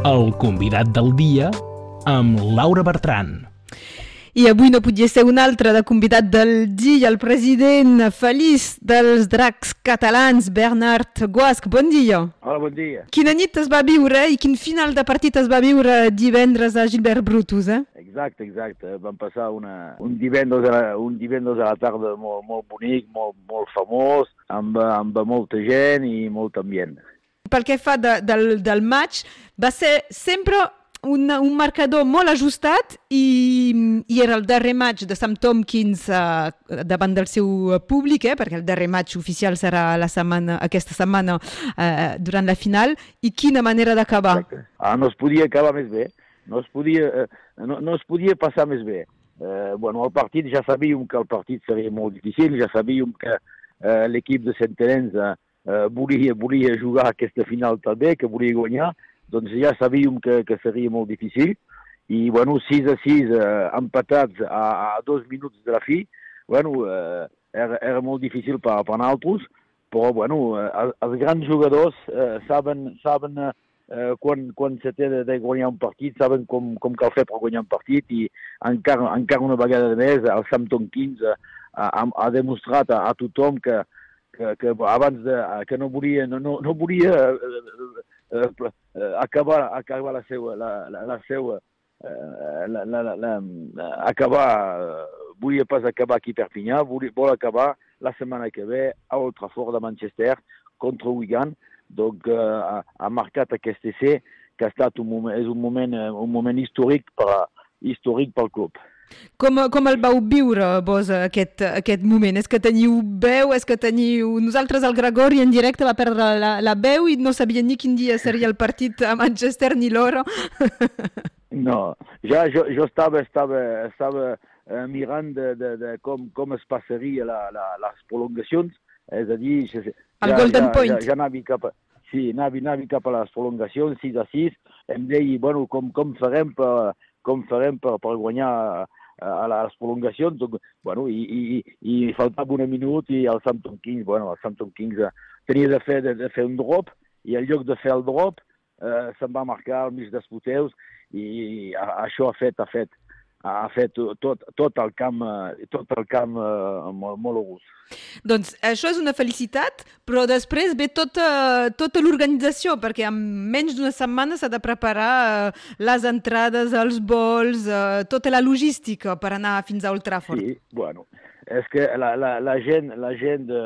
El convidat del dia amb Laura Bertran. I avui no podia ser un altre de convidat del dia, el president feliç dels dracs catalans, Bernard Guasc. Bon dia. Hola, bon dia. Quina nit es va viure i quin final de partit es va viure divendres a Gilbert Brutus, eh? Exacte, exacte. Vam passar una, un, divendres a la, un divendres a la tarda molt, molt bonic, molt, molt famós, amb, amb molta gent i molt ambient. Pel que fa de, del, del match, va ser sempre un, un marcador molt ajustat i, i era el darrer match de Sam Tompkins uh, davant del seu públic, eh, perquè el darrer match oficial serà la setmana, aquesta setmana uh, durant la final, i quina manera d'acabar. Ah, no es podia acabar més bé, no es podia, uh, no, no es podia passar més bé. Uh, bueno, el partit ja sabíem que el partit seria molt difícil, ja sabíem que uh, l'equip de Centenens uh, volia, volia jugar aquesta final també, que volia guanyar, doncs ja sabíem que, que seria molt difícil. I bueno, 6 a 6 eh, empatats a, a dos minuts de la fi, bueno, eh, era, era molt difícil per, per nosaltres, però bueno, eh, els grans jugadors eh, saben, saben eh, quan, quan se té de, de guanyar un partit, saben com, com cal fer per guanyar un partit i encara, encara una vegada més el Samton 15 ha, ha demostrat a, a tothom que, que, que abans de, que no volia, no, no, no volia eh, eh, eh, acabar, acabar la seva, la, la, la seva eh, la, la, la, la, acabar, volia pas acabar aquí a Perpinyà, vol, vol acabar la setmana que ve a Old Trafford de Manchester contra Wigan, donc eh, ha, ha marcat aquest essai que ha estat un moment, és un moment, un moment històric per, històric pel club. Com, com el vau viure, vos, aquest, aquest moment? És que teniu veu, és que teniu... Nosaltres, el Gregori, en directe va perdre la, la veu i no sabia ni quin dia seria el partit a Manchester ni l'hora. No, ja jo, jo estava, estava, estava eh, mirant de, de, de com, com es passaria la, la, les prolongacions, és a dir... Ja, el Golden ja, Point. Ja, ja anava cap a, sí, anava, anava cap a les prolongacions, 6 a 6, em deia, bueno, com, com farem per, com farem per, per guanyar a les prolongacions, donc, bueno, i, i, i faltava un minut i el Samton Kings, bueno, el Samton Kings eh, tenia de fer, de, de fer un drop i en lloc de fer el drop eh, se'n va marcar al mig dels puteus i a, això ha fet, ha fet, ha fet tot, tot el camp, eh, tot el camp eh, molt, molt august. Doncs això és una felicitat, però després ve tota, tota l'organització, perquè en menys d'una setmana s'ha de preparar eh, les entrades, els vols, eh, tota la logística per anar fins a Old Trafford. Sí, bueno, és que la, la, la gent, la gent de,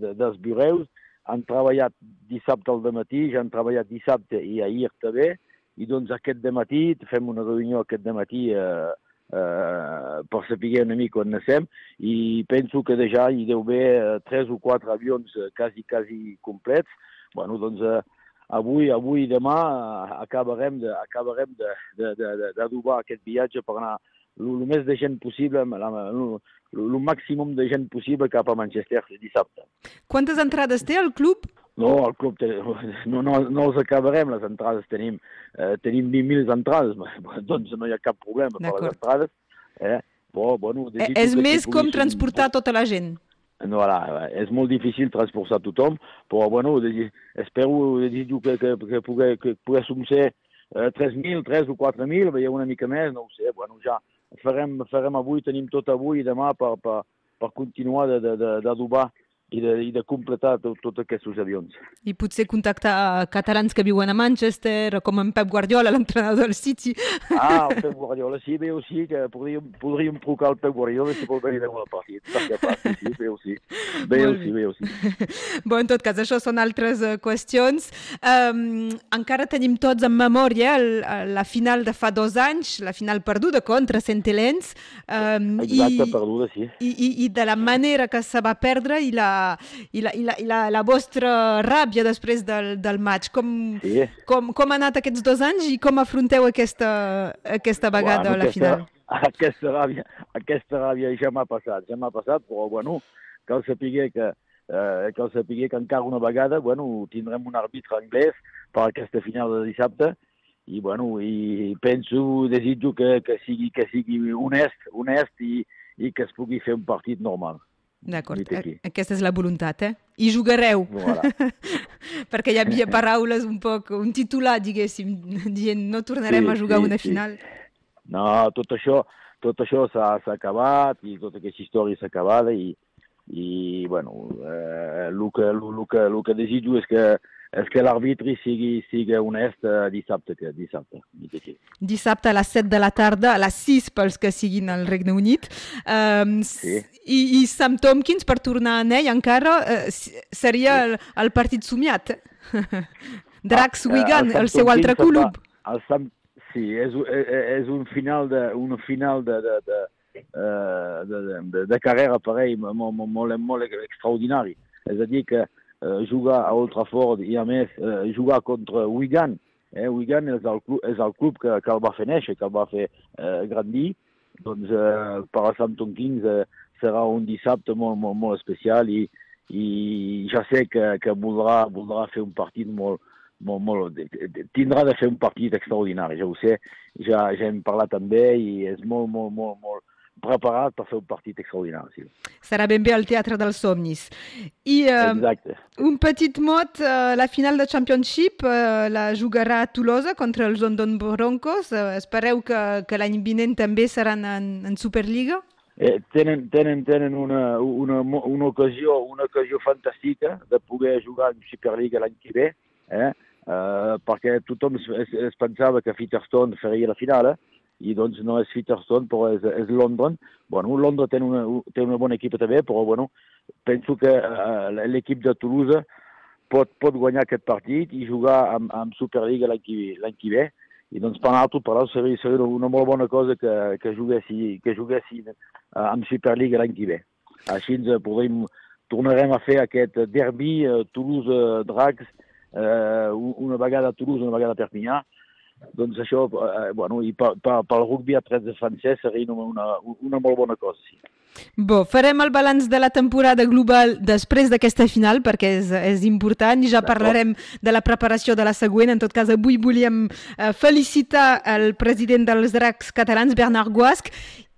de, dels bureus han treballat dissabte al matí, ja han treballat dissabte i ahir també, i doncs aquest matí fem una reunió aquest matí eh, eh, per saber una mica on nasem i penso que ja hi deu haver eh, tres o quatre avions eh, quasi, quasi complets. Bueno, doncs eh, avui, avui i demà acabarem de, acabarem de, de, de, de, d'adobar aquest viatge per anar el més de gent possible, el màxim de gent possible cap a Manchester dissabte. Quantes entrades té el club? No, el club té, no, no, no els acabarem, les entrades tenim, eh, tenim 20.000 entrades, doncs no hi ha cap problema per les entrades. Eh? Però, bueno, eh, és més com transportar tota la gent. No, voilà, és molt difícil transportar tothom, però bueno, espero, desitjo que, que, que, pugui, que poguéssim ser eh, 3.000, 3 o 4.000, veieu una mica més, no ho sé, bueno, ja farem, farem avui, tenim tot avui i demà per, per, per continuar d'adobar i de, i de completar tots tot aquests avions. I potser contactar catalans que viuen a Manchester, com en Pep Guardiola, l'entrenador del City. Ah, el Pep Guardiola, sí, veu sí, que podríem, podríem trucar al Pep Guardiola si vol venir a veure el partit. Perquè pas, sí, veu sí. Veu sí, veu sí. Bon, en tot cas, això són altres uh, qüestions. Um, encara tenim tots en memòria el, la final de fa dos anys, la final perduda contra Centelens. Um, Exacte, i, perduda, sí. I, i, I de la manera que se va perdre i la i la, i la, i la, la vostra ràbia després del, del maig. Com, sí. com, com ha anat aquests dos anys i com afronteu aquesta, aquesta vegada bueno, a la aquesta, final? Aquesta ràbia, aquesta ràbia ja m'ha passat, ja m'ha passat, però bueno, cal saber que, eh, cal saber que encara una vegada bueno, tindrem un àrbitre anglès per aquesta final de dissabte i, bueno, i penso, desitjo que, que, sigui, que sigui honest, honest i, i que es pugui fer un partit normal. D'acord, aquí. aquesta és la voluntat, eh? I jugareu, Voilà. perquè hi havia paraules un poc, un titular, diguéssim, dient no tornarem Sí, a jugar sí, una sí. final. No, tot això, tot això s'ha acabat i tota aquesta història s'ha acabada i, i bueno, eh, el, que, el, que, el que desitjo és que, és que l'àrbitre sigui, sigui honest eh, dissabte. Que, dissabte. Dissabte a les 7 de la tarda, a les 6 pels que siguin al Regne Unit. Um, Sí. i, I Sam Tompkins, per tornar a ell encara, uh, seria el, el partit somiat. eh? Drax Ah, Wigan, Sam el seu altre club. fa- El Sam, sí, és, és, és un final de, un final de, de, de, eh, de, de, carrera per ell molt, molt, molt, extraordinari. És a dir, que eh, jugar a Old Trafford i a més eh, jugar contra Wigan, eh, Wigan és el club, és el club que, que el va fer néixer, que el va fer eh, grandir, doncs eh, per a Sam Tompkins eh, serà un dissabte molt, molt, molt especial i, i ja sé que, que voldrà, voldrà fer un partit molt, molt, molt, tindrà de fer un partit extraordinari, ja ho sé, ja, ja hem parlat amb ell i és molt, molt, molt, molt preparat per fer un partit extraordinari. Sí. Serà ben bé al Teatre dels Somnis. I uh, Exacte. un petit mot, uh, la final de Championship uh, la jugarà a Tolosa contra els London Broncos. Uh, espereu que, que l'any vinent també seran en, en Superliga? Eh, tenen, tenen, tenen una, una, una, ocasió, una ocasió fantàstica de poder jugar en Superliga l'any que ve, eh? Eh, perquè tothom es, es, es pensava que Featherstone faria la final, eh? I doncs no és Featherstone, però és, és London. Bueno, London té una, té una bona equip també, però bueno, penso que eh, l'equip de Toulouse pot, pot guanyar aquest partit i jugar amb, amb Superliga l'any que, ve. I doncs per nosaltres, per nosaltres seria, seria una molt bona cosa que, que juguessi, que juguessi eh, amb Superliga l'any que ve. Així ens podrem, tornarem a fer aquest derbi eh, Toulouse-Dracs, eh, una vegada a Toulouse, una vegada a Perpinyà. Doncs això, eh, bueno, i per, pel rugby a 13 francès seria una, una, una molt bona cosa, sí. Bo, farem el balanç de la temporada global després d'aquesta final, perquè és, és important, i ja parlarem de la preparació de la següent. En tot cas, avui volíem eh, felicitar el president dels dracs catalans, Bernard Guasc,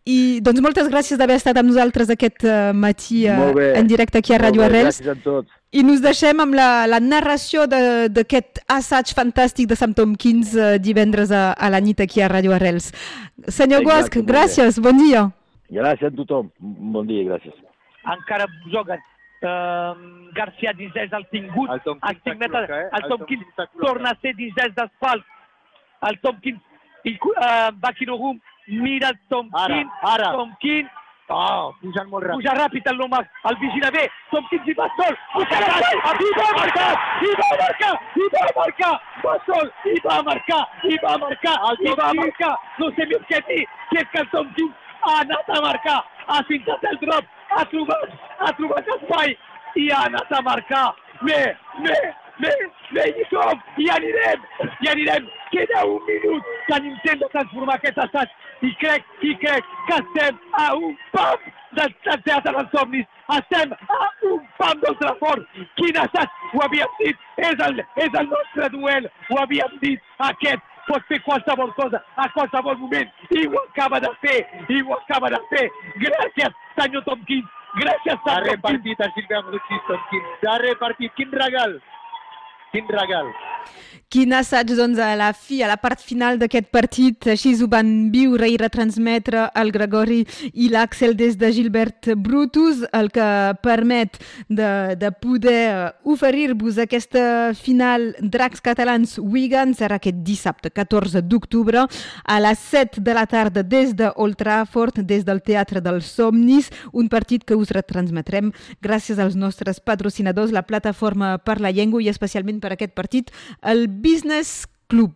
i doncs moltes gràcies d'haver estat amb nosaltres aquest eh, matí eh, en directe aquí a Ràdio Arrels. Gràcies a tots. I nos deixem amb la, la narració de- d'aquest assaig fantàstic de Sam Tompkins eh, divendres a, a la nit aquí a Ràdio Arrels. Senyor Exacte, Guasc, gràcies, bon dia. Gràcies a tothom. Bon dia, gràcies. encara juguen eh, Garcia dins del tingut, El Tom els Kins 5 metres, s'acloca, eh? el El Tom Tom Kins Kins s'acloca. torna a ser dins dels pals, el Tom Kins, i, uh, Bakirohum mira el Tom Ara, ara. Tom Kins, Oh, pujant molt ràpid. puja ràpid el Lomax, el vigila bé, Tom Kins i va sol, puja ràpid, i va marcar, i va marcar, i va marcar, va sol, i va marcar, i va marcar, i va marcar, no sé més què dir, que és que el Tom Kins ha anat a marcar, ha fintat el drop, ha trobat, ha trobat espai, i ha anat a marcar, bé, bé, bé, bé, i som, i anirem, i anirem, queda un minut, tan intent de transformar aquest assaig, i crec, i crec que estem a un pam del, del Teatre dels Somnis, estem a un pam del Trafort, quin assaig, ho havíem dit, és el, és el nostre duel, ho havíem dit, aquest pot fer qualsevol cosa a qualsevol moment, i ho acaba de fer, i ho acaba de fer, gràcies, senyor Tomkins, gràcies, Ha senyor Tomkins. repartit el Silvia Bruchis, Tom Kins. Ha repartit. Quin regal. Quin regal. Quin assaig, doncs, a la fi, a la part final d'aquest partit. Així ho van viure i retransmetre el Gregori i l'Àxel des de Gilbert Brutus, el que permet de, de poder eh, oferir-vos aquesta final Dracs Catalans Wigan. Serà aquest dissabte, 14 d'octubre, a les 7 de la tarda des de Old Trafford, des del Teatre dels Somnis, un partit que us retransmetrem gràcies als nostres patrocinadors, la Plataforma per la Llengua i especialment per aquest partit, el Business Club.